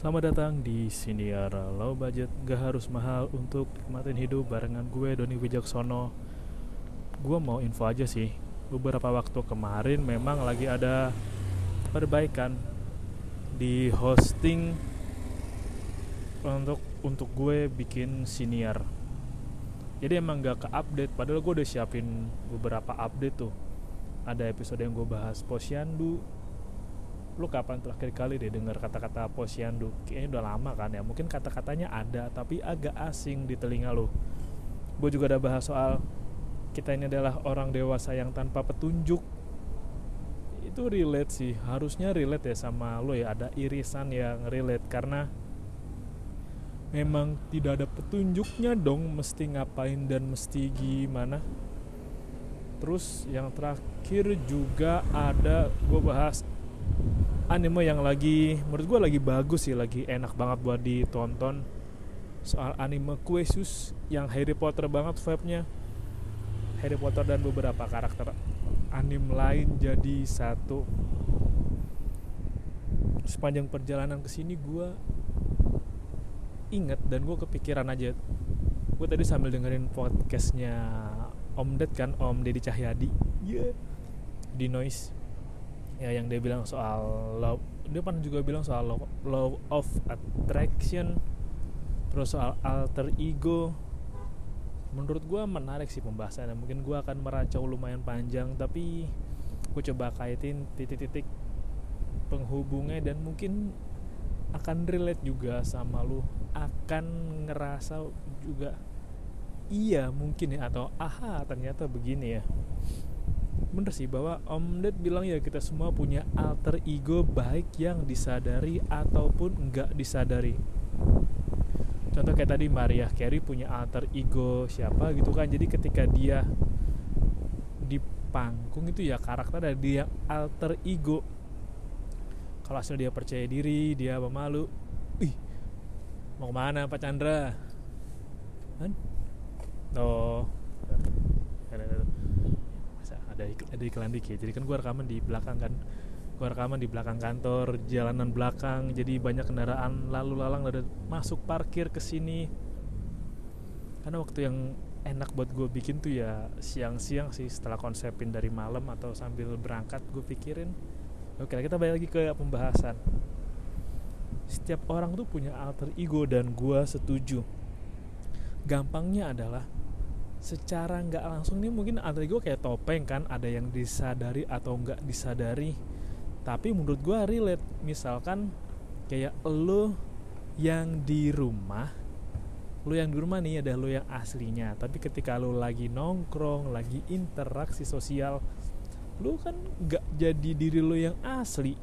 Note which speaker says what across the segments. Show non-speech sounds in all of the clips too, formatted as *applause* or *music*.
Speaker 1: Selamat datang di Siniar Low Budget. Gak harus mahal untuk nikmatin hidup barengan gue Doni Wijaksono. Gue mau info aja sih Beberapa waktu kemarin memang lagi ada perbaikan Di hosting untuk untuk gue bikin siniar. Jadi emang gak ke update padahal gue udah siapin beberapa update tuh. Ada episode yang gue bahas posyandu lu kapan terakhir kali deh dengar kata-kata posyandu? Kayaknya udah lama kan ya mungkin kata-katanya ada tapi agak asing di telinga lu. Gue juga udah bahas soal kita ini adalah orang dewasa yang tanpa petunjuk. Itu relate sih harusnya relate ya sama lo ya ada irisan yang relate karena memang tidak ada petunjuknya dong mesti ngapain dan mesti gimana. Terus yang terakhir juga ada gue bahas anime yang lagi menurut gue lagi bagus sih lagi enak banget buat ditonton. Soal anime Quesus yang Harry Potter banget vibe-nya. Harry Potter dan beberapa karakter anime lain jadi satu. Sepanjang perjalanan ke sini gue inget dan gue kepikiran aja. Gue tadi sambil dengerin podcastnya Om Ded kan Om Deddy Cahyadi. Yeah. di Noise ya yang dia bilang soal love dia pernah juga bilang soal law, law of attraction terus soal alter ego. Menurut gue menarik sih pembahasannya. Mungkin gue akan meracau lumayan panjang tapi gue coba kaitin titik-titik penghubungnya dan mungkin akan relate juga sama lu. Akan ngerasa juga iya mungkin ya atau aha ternyata begini ya bener sih bahwa Om Ded bilang ya kita semua punya alter ego baik yang disadari ataupun enggak disadari. Contoh kayak tadi Maria Carey punya alter ego siapa gitu kan. Jadi ketika dia di panggung itu ya karakter dari dia alter ego. Kalau hasil dia percaya diri dia pemalu ih mau ke mana Pak Chandra? Kan oh. masa ada iklan, ada iklan dikit jadi kan gue rekaman di belakang kan. Gue rekaman di belakang kantor jalanan belakang jadi banyak kendaraan lalu lalang dari masuk parkir ke sini. Karena waktu yang enak buat gue bikin tuh ya siang-siang sih setelah konsepin dari malam atau sambil berangkat gue pikirin oke kita balik lagi ke pembahasan. Setiap orang tuh punya alter ego dan gue setuju. Gampangnya adalah secara nggak langsung nih mungkin alter ego kayak topeng kan ada yang disadari atau nggak disadari. Tapi menurut gue relate. Misalkan kayak lo yang di rumah lo yang di rumah nih ada lo yang aslinya. Tapi ketika lo lagi nongkrong lagi interaksi sosial lo kan nggak jadi diri lo yang asli.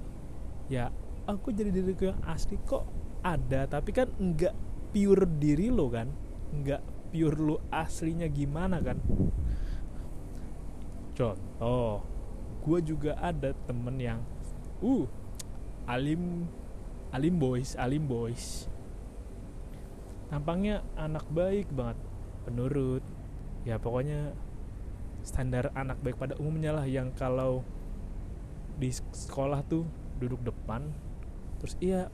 Speaker 1: Ya aku jadi diriku yang asli kok ada? Tapi kan nggak pure diri lo kan nggak pure lo aslinya gimana kan? Contoh gue juga ada temen yang uh alim alim boys alim boys. Tampangnya anak baik banget penurut. Ya pokoknya standar anak baik pada umumnya lah yang kalau di sekolah tuh duduk depan terus iya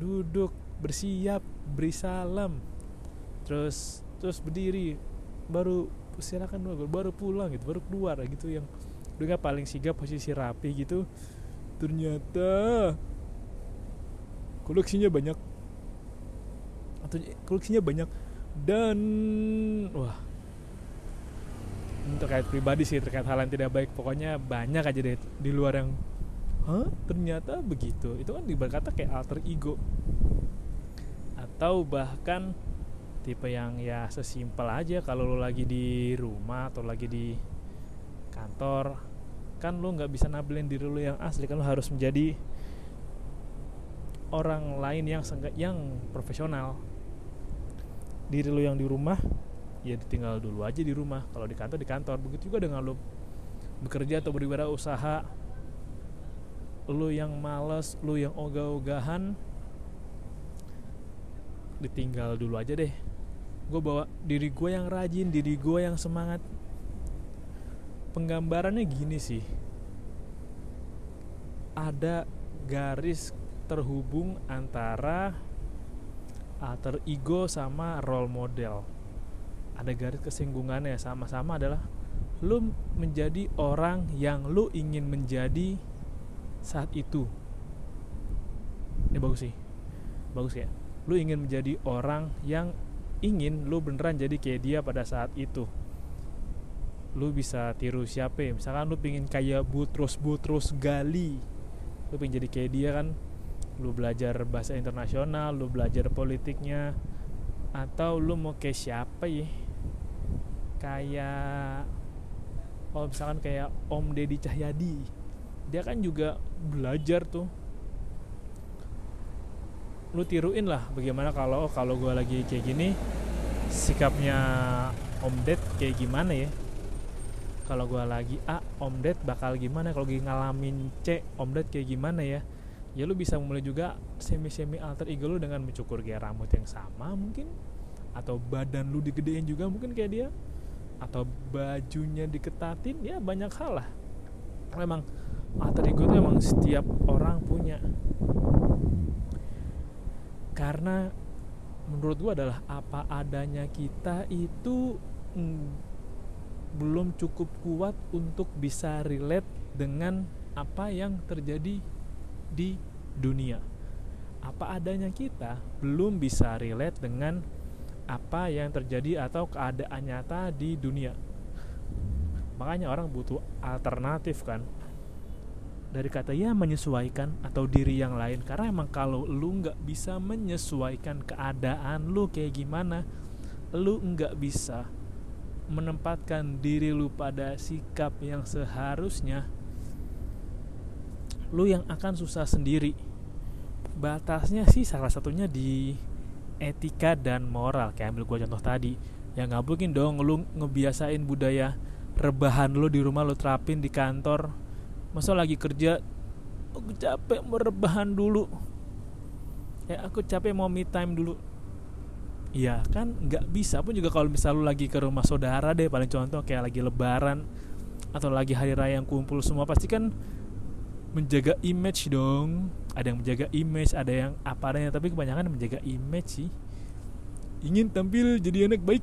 Speaker 1: duduk bersiap beri salam. Terus terus berdiri. Baru silakan dulu baru pulang gitu baru keluar gitu yang udah paling sigap posisi rapi gitu. Ternyata koleksinya banyak. Atau koleksinya banyak. Dan wah. Terkait pribadi sih terkait hal yang tidak baik. Pokoknya banyak aja deh di luar yang Hah? ternyata begitu? Itu kan berkata kayak alter ego. Atau bahkan tipe yang ya sesimpel aja kalau lo lagi di rumah atau lagi di kantor kan lo nggak bisa nabelin diri lo yang asli kan lo harus menjadi orang lain yang yang profesional. Diri lo yang di rumah ya tinggal dulu aja di rumah. Kalau di kantor di kantor. Begitu juga dengan lo bekerja atau berwirausaha lo yang males lo yang ogah-ogahan ditinggal dulu aja deh. Gue bawa diri gue yang rajin diri gue yang semangat. Penggambarannya gini sih. Ada garis terhubung antara alter ego sama role model. Ada garis kesinggungannya sama-sama adalah lu menjadi orang yang lu ingin menjadi saat itu. Ini bagus sih. Bagus ya lu ingin menjadi orang yang ingin lu beneran jadi kayak dia pada saat itu. Lu bisa tiru siapa ya? Misalkan lu pingin kayak Butros Butros Gali lu pengen jadi kayak dia kan? Lu belajar bahasa internasional lu belajar politiknya atau lu mau kayak siapa ya? Kayak oh misalkan kayak Om Deddy Cahyadi. Dia kan juga belajar tuh lu tiruin lah bagaimana kalau kalau gue lagi kayak gini sikapnya Om Ded kayak gimana ya? Kalau gue lagi A Om Ded bakal gimana? Kalau lagi ngalamin C Om Ded kayak gimana ya? Ya lu bisa mulai juga semi semi alter ego lu dengan mencukur gaya rambut yang sama mungkin atau badan lu digedein juga mungkin kayak dia atau bajunya diketatin ya banyak hal lah. Memang alter ego itu emang setiap orang punya karena menurut gua adalah apa adanya kita itu mm, belum cukup kuat untuk bisa relate dengan apa yang terjadi di dunia. Apa adanya kita belum bisa relate dengan apa yang terjadi atau keadaan nyata di dunia. Makanya orang butuh alternatif kan dari kata ya menyesuaikan atau diri yang lain. Karena emang kalau lu nggak bisa menyesuaikan keadaan lu kayak gimana lu nggak bisa menempatkan diri lu pada sikap yang seharusnya lu yang akan susah sendiri. Batasnya sih salah satunya di etika dan moral. Kayak ambil gue contoh tadi ya nggak mungkin dong lu ngebiasain budaya rebahan lu di rumah lu terapin di kantor masa lagi kerja aku capek mau dulu. Ya aku capek mau me time dulu. Iya kan nggak bisa pun juga kalau misal lu lagi ke rumah saudara deh paling contoh kayak lagi lebaran atau lagi hari raya yang kumpul semua pasti kan menjaga image dong. Ada yang menjaga image ada yang apa adanya tapi kebanyakan menjaga image sih. Ingin tampil jadi anak baik.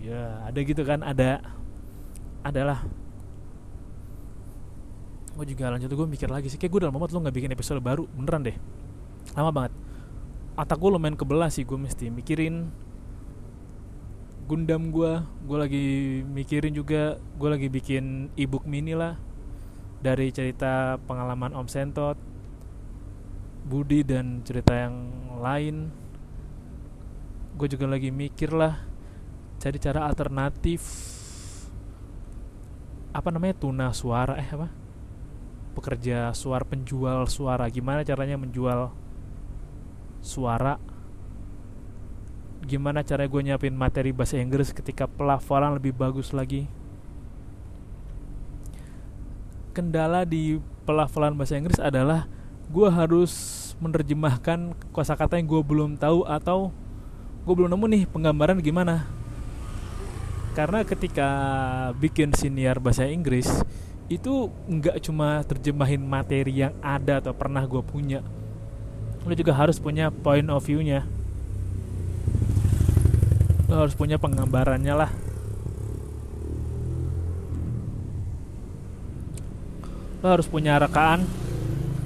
Speaker 1: Ya ada gitu kan ada adalah gue juga lanjut gue mikir lagi sih. Kayak gue dalam banget lo nggak bikin episode baru beneran deh. Lama banget. Otak gue lumayan kebelah sih gue mesti mikirin Gundam gue gue lagi mikirin juga gue lagi bikin ebook mini lah. Dari cerita pengalaman Om Sentot, Budi dan cerita yang lain. Gue juga lagi mikir lah cari cara alternatif. Apa namanya? Tuna suara eh apa pekerja suara penjual suara. Gimana caranya menjual suara? Gimana cara gue nyiapin materi bahasa Inggris ketika pelafalan lebih bagus lagi? Kendala di pelafalan bahasa Inggris adalah gue harus menerjemahkan kosakata yang gue belum tahu atau gue belum nemu nih penggambaran gimana. Karena ketika bikin siniar bahasa Inggris itu nggak cuma terjemahin materi yang ada atau pernah gue punya lo juga harus punya point of view-nya lo harus punya penggambarannya lah lo harus punya rekaan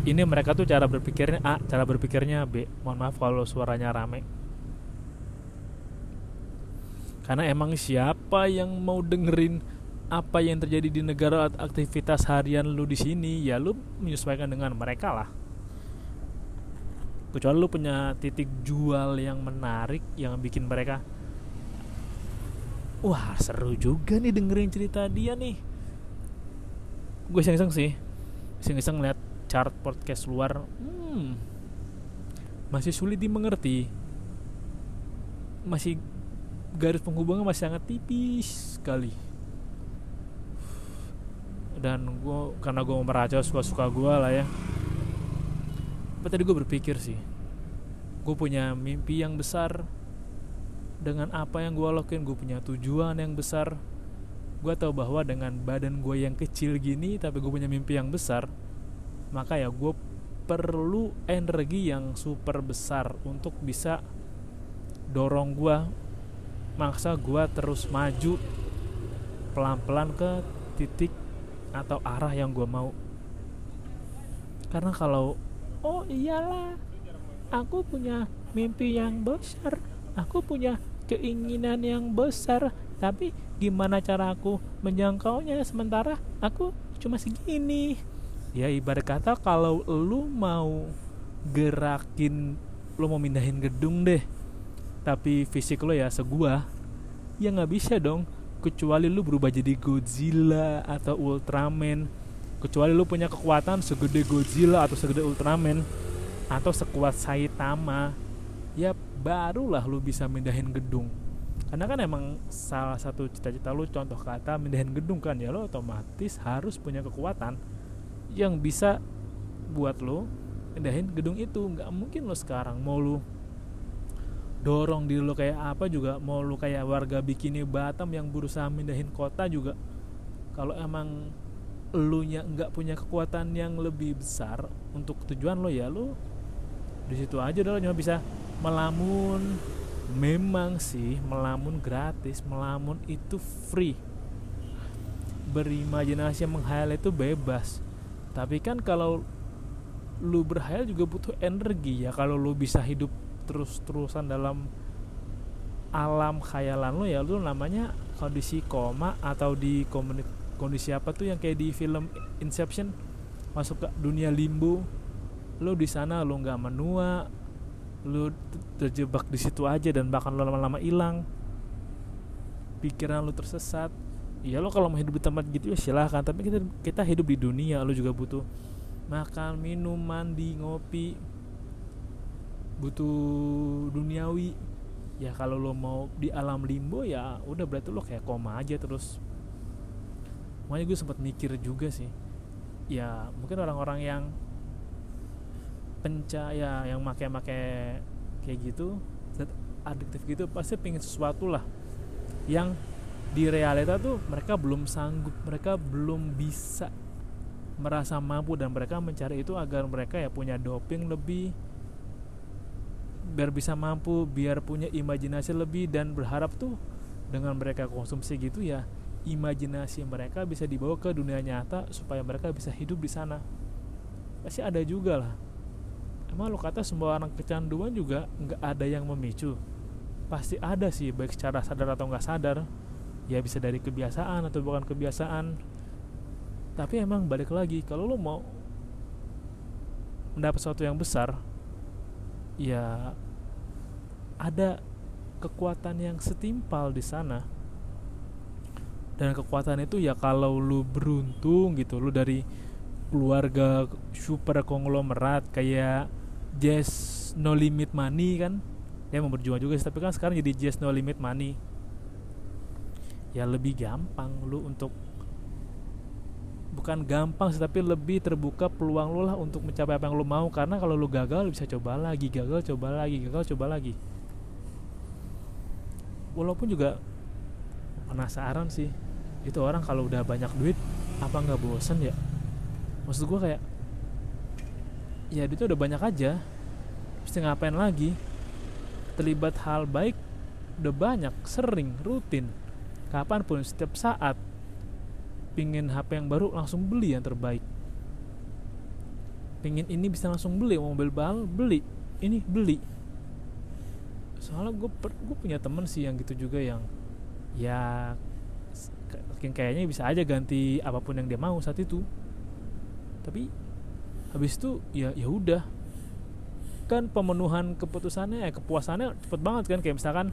Speaker 1: ini mereka tuh cara berpikirnya A, cara berpikirnya B. Mohon maaf kalau suaranya rame. Karena emang siapa yang mau dengerin apa yang terjadi di negara aktivitas harian lu di sini ya lu menyesuaikan dengan mereka lah. Kecuali lu punya titik jual yang menarik yang bikin mereka wah seru juga nih dengerin cerita dia nih. Gue iseng-iseng sih iseng-iseng lihat chart podcast luar. Hmm, masih sulit dimengerti. Masih garis penghubungnya masih sangat tipis sekali dan gue karena gue meracau suka-suka gue lah ya. Tapi tadi gue berpikir sih gue punya mimpi yang besar. Dengan apa yang gue lakuin gue punya tujuan yang besar. Gue tahu bahwa dengan badan gue yang kecil gini tapi gue punya mimpi yang besar maka ya gue perlu energi yang super besar untuk bisa dorong gue maksa gue terus maju pelan-pelan ke titik atau arah yang gue mau. Karena kalau oh iyalah aku punya mimpi yang besar aku punya keinginan yang besar tapi gimana cara aku menjangkaunya sementara? Aku cuma segini. Ya ibarat kata kalau lu mau gerakin lu mau mindahin gedung deh tapi fisik lo ya segua ya nggak bisa dong kecuali lu berubah jadi Godzilla atau Ultraman. Kecuali lu punya kekuatan segede Godzilla atau segede Ultraman atau sekuat Saitama ya barulah lu bisa mindahin gedung. Karena kan emang salah satu cita-cita lu contoh kata mindahin gedung kan ya lo otomatis harus punya kekuatan yang bisa buat lo mindahin gedung itu. Nggak mungkin lo sekarang mau lu dorong diri lo kayak apa juga mau lu kayak warga bikini Batam yang berusaha mindahin kota juga. Kalau emang lu nya nggak punya kekuatan yang lebih besar untuk tujuan lo ya lo di situ aja lo cuma bisa melamun. Memang sih melamun gratis melamun itu free. Berimajinasi menghayal itu bebas. Tapi kan kalau lu berhayal juga butuh energi ya. Kalau lu bisa hidup terus-terusan dalam alam khayalan lo ya lu namanya kondisi koma atau di kondisi apa tuh yang kayak di film Inception? Masuk ke dunia limbo lo di sana lo nggak menua lo terjebak di situ aja dan bahkan lo lama-lama hilang. Pikiran lo tersesat. Ya lo kalau mau hidup di tempat gitu ya silahkan tapi kita kita hidup di dunia lo juga butuh makan minum mandi ngopi butuh duniawi. Ya kalau lo mau di alam limbo ya udah berarti lo kayak koma aja terus. Makanya gue sempat mikir juga sih. Ya mungkin orang-orang yang penca ya yang make-make kayak gitu adiktif gitu pasti pengen sesuatu lah yang di realita tuh mereka belum sanggup mereka belum bisa merasa mampu dan mereka mencari itu agar mereka ya punya doping lebih biar bisa mampu biar punya imajinasi lebih dan berharap tuh dengan mereka konsumsi gitu ya imajinasi mereka bisa dibawa ke dunia nyata supaya mereka bisa hidup di sana. Pasti ada juga lah. Emang lo kata semua orang kecanduan juga nggak ada yang memicu. Pasti ada sih baik secara sadar atau nggak sadar. Ya bisa dari kebiasaan atau bukan kebiasaan. Tapi emang balik lagi kalau lo mau mendapat sesuatu yang besar ya ada kekuatan yang setimpal di sana. Dan kekuatan itu ya kalau lu beruntung gitu lu dari keluarga super konglomerat kayak Jazz No Limit Money kan ya mau berjuang juga sih tapi kan sekarang jadi Jazz No Limit Money. Ya lebih gampang lu untuk bukan gampang sih tapi lebih terbuka peluang lu lah untuk mencapai apa yang lu mau. Karena kalau lu gagal lu bisa coba lagi gagal coba lagi gagal coba lagi walaupun juga penasaran sih. Itu orang kalau udah banyak duit apa nggak bosen ya? Maksud gue kayak ya duitnya udah banyak aja mesti ngapain lagi? Terlibat hal baik udah banyak sering rutin. Kapan pun setiap saat. Pingin HP yang baru langsung beli yang terbaik. Pengen ini bisa langsung beli mobil bal beli. Ini beli soalnya gue gue punya temen sih yang gitu juga yang ya kayaknya bisa aja ganti apa pun yang dia mau saat itu. Tapi habis itu ya ya udah. Kan pemenuhan keputusannya ya kepuasannya cepet banget kan kayak misalkan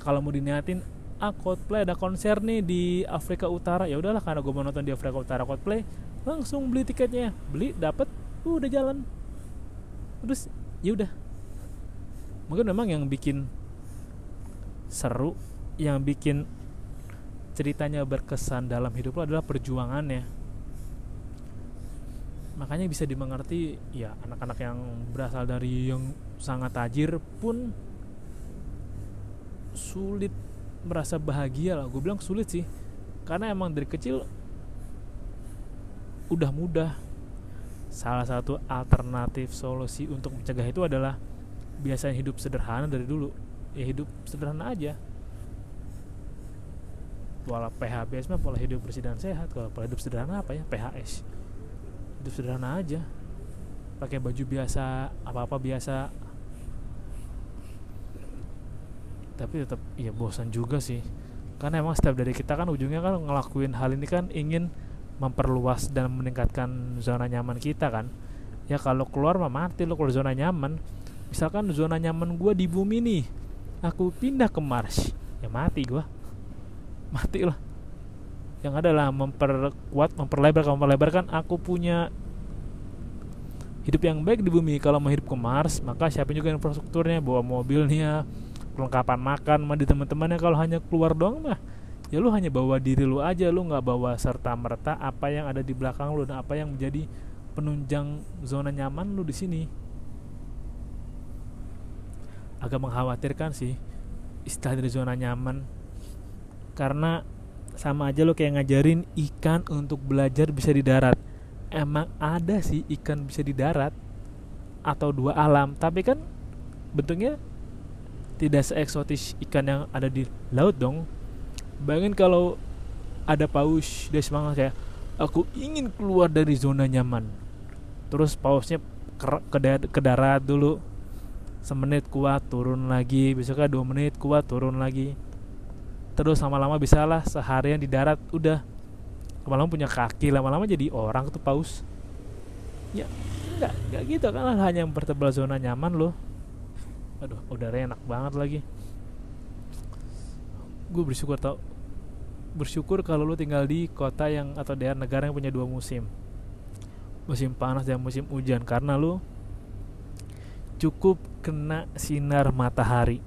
Speaker 1: kalau mau diniatin ah Coldplay ada konser nih di Afrika Utara. Ya udahlah karena gue mau nonton di Afrika Utara Coldplay langsung beli tiketnya. Beli dapet udah jalan. Terus ya udah mungkin memang yang bikin seru yang bikin ceritanya berkesan dalam hidup lo adalah perjuangannya. Makanya bisa dimengerti ya anak-anak yang berasal dari yang sangat tajir pun sulit merasa bahagia lah. Gue bilang sulit sih karena emang dari kecil udah mudah. Salah satu alternatif solusi untuk mencegah itu adalah biasanya hidup sederhana dari dulu. Ya hidup sederhana aja. Pola PHBS mah pola hidup bersih dan sehat. Kalau pola hidup sederhana apa ya? PHS hidup sederhana aja. Pakai baju biasa apa apa biasa. Tapi tetap ya bosan juga sih. Karena emang setiap dari kita kan ujungnya kan ngelakuin hal ini kan ingin memperluas dan meningkatkan zona nyaman kita kan. Ya kalau keluar mah mati lo kalau zona nyaman misalkan zona nyaman gue di bumi nih aku pindah ke Mars ya mati gue mati lah. Yang adalah memperkuat memperlebar memperlebarkan aku punya hidup yang baik di bumi. Kalau mau hidup ke Mars maka siapin juga infrastrukturnya bawa mobilnya perlengkapan makan mah di teman-temannya. Kalau hanya keluar doang mah ya lu hanya bawa diri lu aja. Lu nggak bawa serta merta apa yang ada di belakang lu dan apa yang menjadi penunjang zona nyaman lu di sini agak mengkhawatirkan sih istilah dari zona nyaman. Karena sama aja lo kayak ngajarin ikan untuk belajar bisa di darat. Emang ada sih ikan bisa di darat atau dua alam tapi kan bentuknya tidak seeksotis ikan yang ada di laut dong. Bayangin kalau ada paus dia semangat kayak aku ingin keluar dari zona nyaman. Terus pausnya ke, ke, ke darat dulu semenit kuat turun lagi. Besoknya dua menit kuat turun lagi. Terus lama-lama bisa lah seharian di darat udah. Lama-lama punya kaki lama-lama jadi orang tuh paus. Ya enggak enggak gitu kan hanya mempertebal zona nyaman loh. Aduh udaranya enak banget lagi. Gue bersyukur tau. Bersyukur kalau lu tinggal di kota yang atau daerah negara yang punya dua musim. Musim panas dan musim hujan karena lu cukup kena sinar matahari.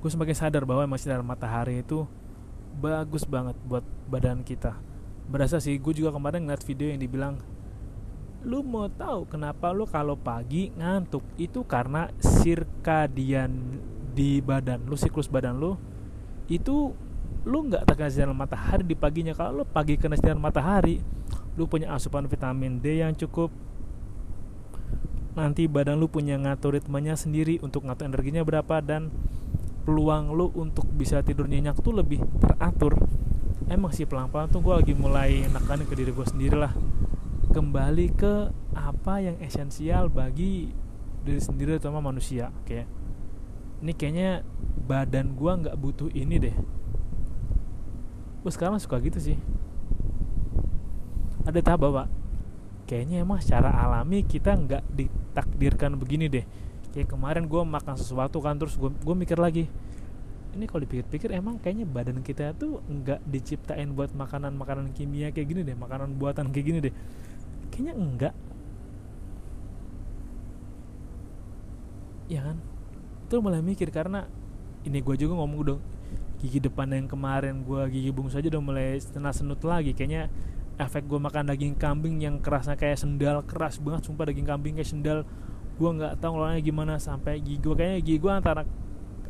Speaker 1: Gue semakin sadar bahwa emang sinar matahari itu bagus banget buat badan kita. Berasa sih gue juga kemarin ngeliat video yang dibilang lu mau tahu kenapa lu kalau pagi ngantuk? Itu karena sirkadian di badan lu siklus badan lu itu lu nggak terkena sinar matahari di paginya. Kalau lu pagi kena sinar matahari lu punya asupan vitamin D yang cukup nanti badan lu punya ngatur ritmenya sendiri untuk ngatur energinya berapa dan peluang lu untuk bisa tidur nyenyak tuh lebih teratur. Emang sih pelan-pelan tuh gue lagi mulai nekanin ke diri gue sendiri lah. Kembali ke apa yang esensial bagi diri sendiri sama manusia kayak ini kayaknya badan gua nggak butuh ini deh. Gue sekarang suka gitu sih. Ada tahap bahwa kayaknya emang secara alami kita nggak ditakdirkan begini deh. Kayak kemarin gue makan sesuatu kan terus gue gue mikir lagi ini kalau dipikir-pikir emang kayaknya badan kita tuh nggak diciptain buat makanan-makanan kimia kayak gini deh makanan buatan kayak gini deh. Kayaknya enggak ya kan? Itu mulai mikir karena ini gue juga ngomong dong gigi depan yang kemarin gue gigi bungsu aja udah mulai senut lagi. Kayaknya efek gue makan daging kambing yang kerasnya kayak sendal keras banget sumpah daging kambing kayak sendal. Gue nggak tahu ngelolanya gimana sampai gigi gue kayaknya gigi gue antara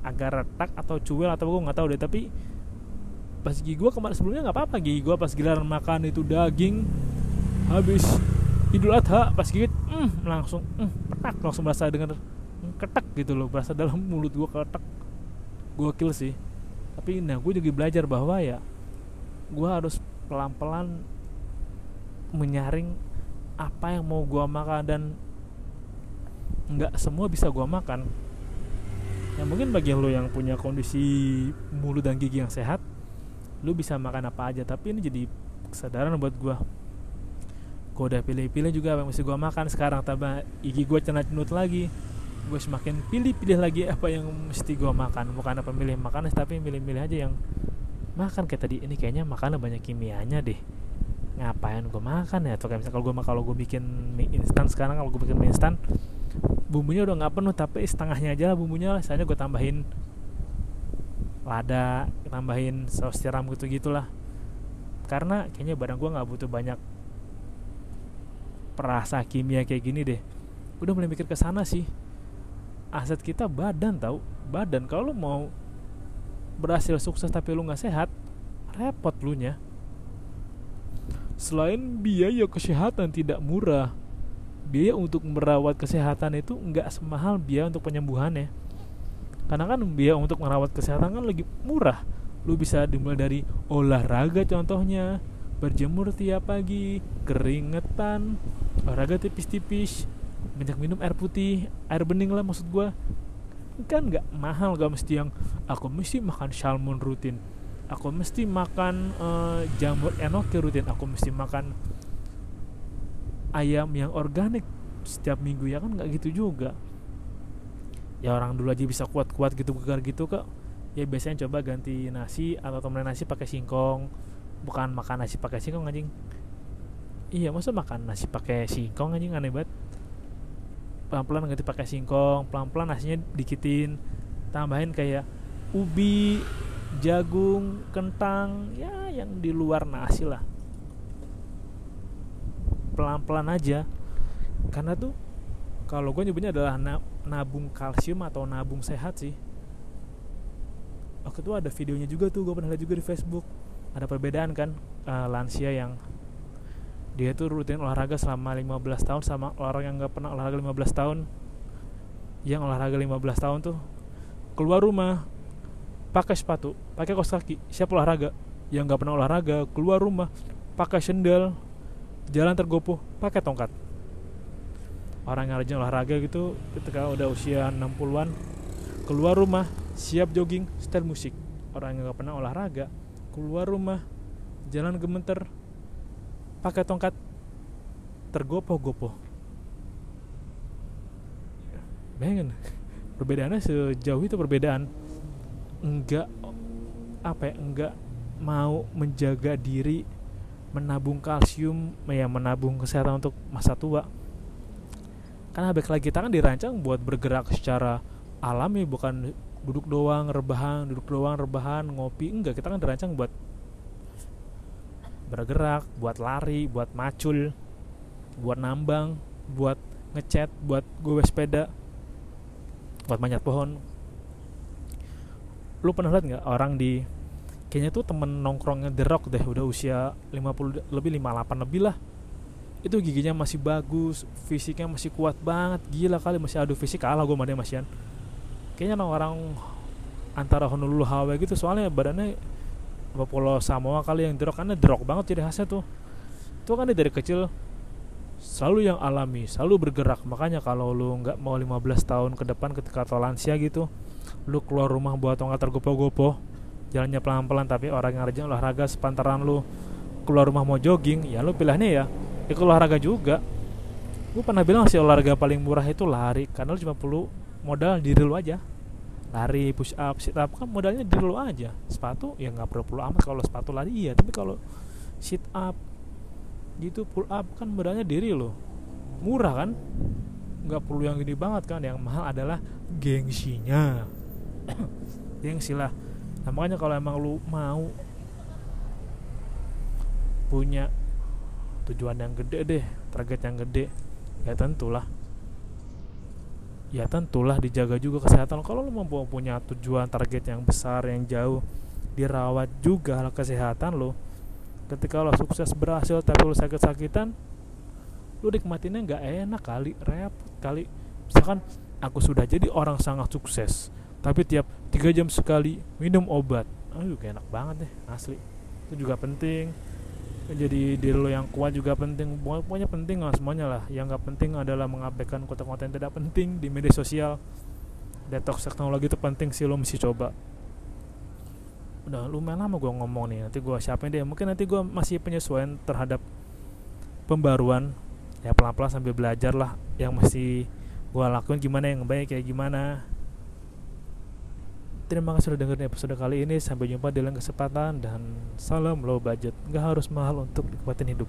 Speaker 1: agak retak atau cuil atau gue nggak tahu deh. Tapi pas gigi gue kemarin sebelumnya nggak apa-apa. Gigi gue pas giliran makan itu daging habis Idul Adha pas gigit mm, langsung mm, ketak langsung berasa dengan mm, ketak gitu loh. Berasa dalam *laughs* mulut gue ketak gue kill sih. Tapi nah gue juga belajar bahwa ya gue harus pelan-pelan menyaring apa yang mau gua makan dan nggak semua bisa gua makan. Ya mungkin bagi lo yang punya kondisi mulut dan gigi yang sehat lu bisa makan apa aja tapi ini jadi kesadaran buat gua. Gue udah pilih-pilih juga apa yang mesti gue makan. Sekarang tambah gigi gue cenat cenut lagi gue semakin pilih-pilih lagi apa yang mesti gue makan. Bukan apa milih makanan tapi milih-milih aja yang makan. Kayak tadi ini kayaknya makanan banyak kimianya deh ngapain gue makan ya? Atau kayak misalnya kalau gue kalau gue bikin mie instan sekarang kalau gue bikin mie instan bumbunya udah nggak penuh tapi setengahnya aja lah bumbunya lah. Saya gue tambahin lada tambahin saus tiram gitu gitulah. Karena kayaknya badan gue nggak butuh banyak perasa kimia kayak gini deh. Udah mulai mikir ke sana sih. Aset kita badan tau. Badan kalau lu mau berhasil sukses tapi lu nggak sehat repot lu nya selain biaya kesehatan tidak murah biaya untuk merawat kesehatan itu nggak semahal biaya untuk penyembuhan ya. Karena kan biaya untuk merawat kesehatan kan lagi murah. Lu bisa dimulai dari olahraga contohnya berjemur tiap pagi keringetan olahraga tipis-tipis banyak minum air putih air bening lah maksud gue kan nggak mahal gak mesti yang aku mesti makan salmon rutin aku mesti makan uh, jamur enoki rutin. Aku mesti makan ayam yang organik setiap minggu ya kan? Nggak gitu juga. Ya orang dulu aja bisa kuat-kuat gitu bukan gitu kok. Ya biasanya coba ganti nasi atau temen nasi pakai singkong. Bukan makan nasi pakai singkong anjing. Iya masa makan nasi pakai singkong anjing? Aneh banget. Pelan-pelan ganti pakai singkong pelan-pelan nasinya dikitin tambahin kayak ubi jagung kentang ya yang di luar nasi lah. Pelan-pelan aja. Karena tuh kalau gue nyebutnya adalah nabung kalsium atau nabung sehat sih. Waktu itu ada videonya juga tuh gue pernah lihat juga di Facebook. Ada perbedaan kan uh, lansia yang dia tuh rutin olahraga selama 15 tahun sama orang yang nggak pernah olahraga 15 tahun. Yang olahraga 15 tahun tuh keluar rumah pakai sepatu pakai kos kaki. Siap olahraga? Yang nggak pernah olahraga. Keluar rumah pakai sendal. Jalan tergopoh pakai tongkat. Orang yang rajin olahraga gitu ketika udah usia 60-an keluar rumah siap jogging setel musik. Orang yang nggak pernah olahraga keluar rumah jalan gemeter pakai tongkat tergopoh-gopoh. Bayangin perbedaannya sejauh itu perbedaan enggak apa ya enggak mau menjaga diri menabung kalsium ya menabung kesehatan untuk masa tua. Karena lagi kita kan dirancang buat bergerak secara alami bukan duduk doang rebahan duduk doang rebahan ngopi enggak. Kita kan dirancang buat bergerak buat lari buat macul buat nambang buat ngecat buat gue sepeda buat manjat pohon lu pernah lihat nggak orang di kayaknya tuh temen nongkrongnya The Rock deh udah usia 50 lebih 58 lebih lah. Itu giginya masih bagus fisiknya masih kuat banget gila kali masih adu fisik kalah gue sama dia masian kayaknya orang antara Honolulu Hawaii gitu soalnya badannya apa Pulau Samoa kali yang drop karena drop banget ciri khasnya tuh. Itu kan dari kecil selalu yang alami selalu bergerak. Makanya kalau lu nggak mau 15 tahun ke depan ketika atau lansia gitu lu keluar rumah buat tongkat tergopoh-gopoh jalannya pelan-pelan tapi orang yang rajin olahraga sepantaran lu keluar rumah mau jogging ya lu pilihnya ya ikut olahraga juga. Gue pernah bilang sih olahraga paling murah itu lari karena lu cuma perlu modal diri lu aja. Lari push up sit up kan modalnya diri lu aja. Sepatu ya nggak perlu perlu amat kalau sepatu lari iya tapi kalau sit up gitu pull up kan modalnya diri lo murah kan? Nggak perlu yang gini banget kan yang mahal adalah gengsinya gengsi lah nah makanya kalau emang lu mau punya tujuan yang gede deh target yang gede ya tentulah. Ya tentulah dijaga juga kesehatan. Kalau lo mau punya tujuan target yang besar yang jauh dirawat juga hal kesehatan lo ketika lo sukses berhasil tapi lo sakit-sakitan lo nikmatinnya nggak enak kali. Repot kali. Misalkan aku sudah jadi orang sangat sukses tapi tiap tiga jam sekali minum obat. Aduh gak enak banget deh asli. Itu juga penting. Jadi diri lo yang kuat juga penting. Pokoknya penting lah semuanya lah. Yang nggak penting adalah mengabaikan konten-konten tidak penting di media sosial. Detox teknologi itu penting sih lo mesti coba. Udah lumayan lama gue ngomong nih. Nanti gue siapin deh. Mungkin nanti gue masih penyesuaian terhadap pembaruan. Ya pelan-pelan sambil belajar lah yang mesti gue lakuin gimana yang baik kayak gimana terima kasih sudah dengerin episode kali ini. Sampai jumpa di lain kesempatan dan salam low budget. Nggak harus mahal untuk nikmatin hidup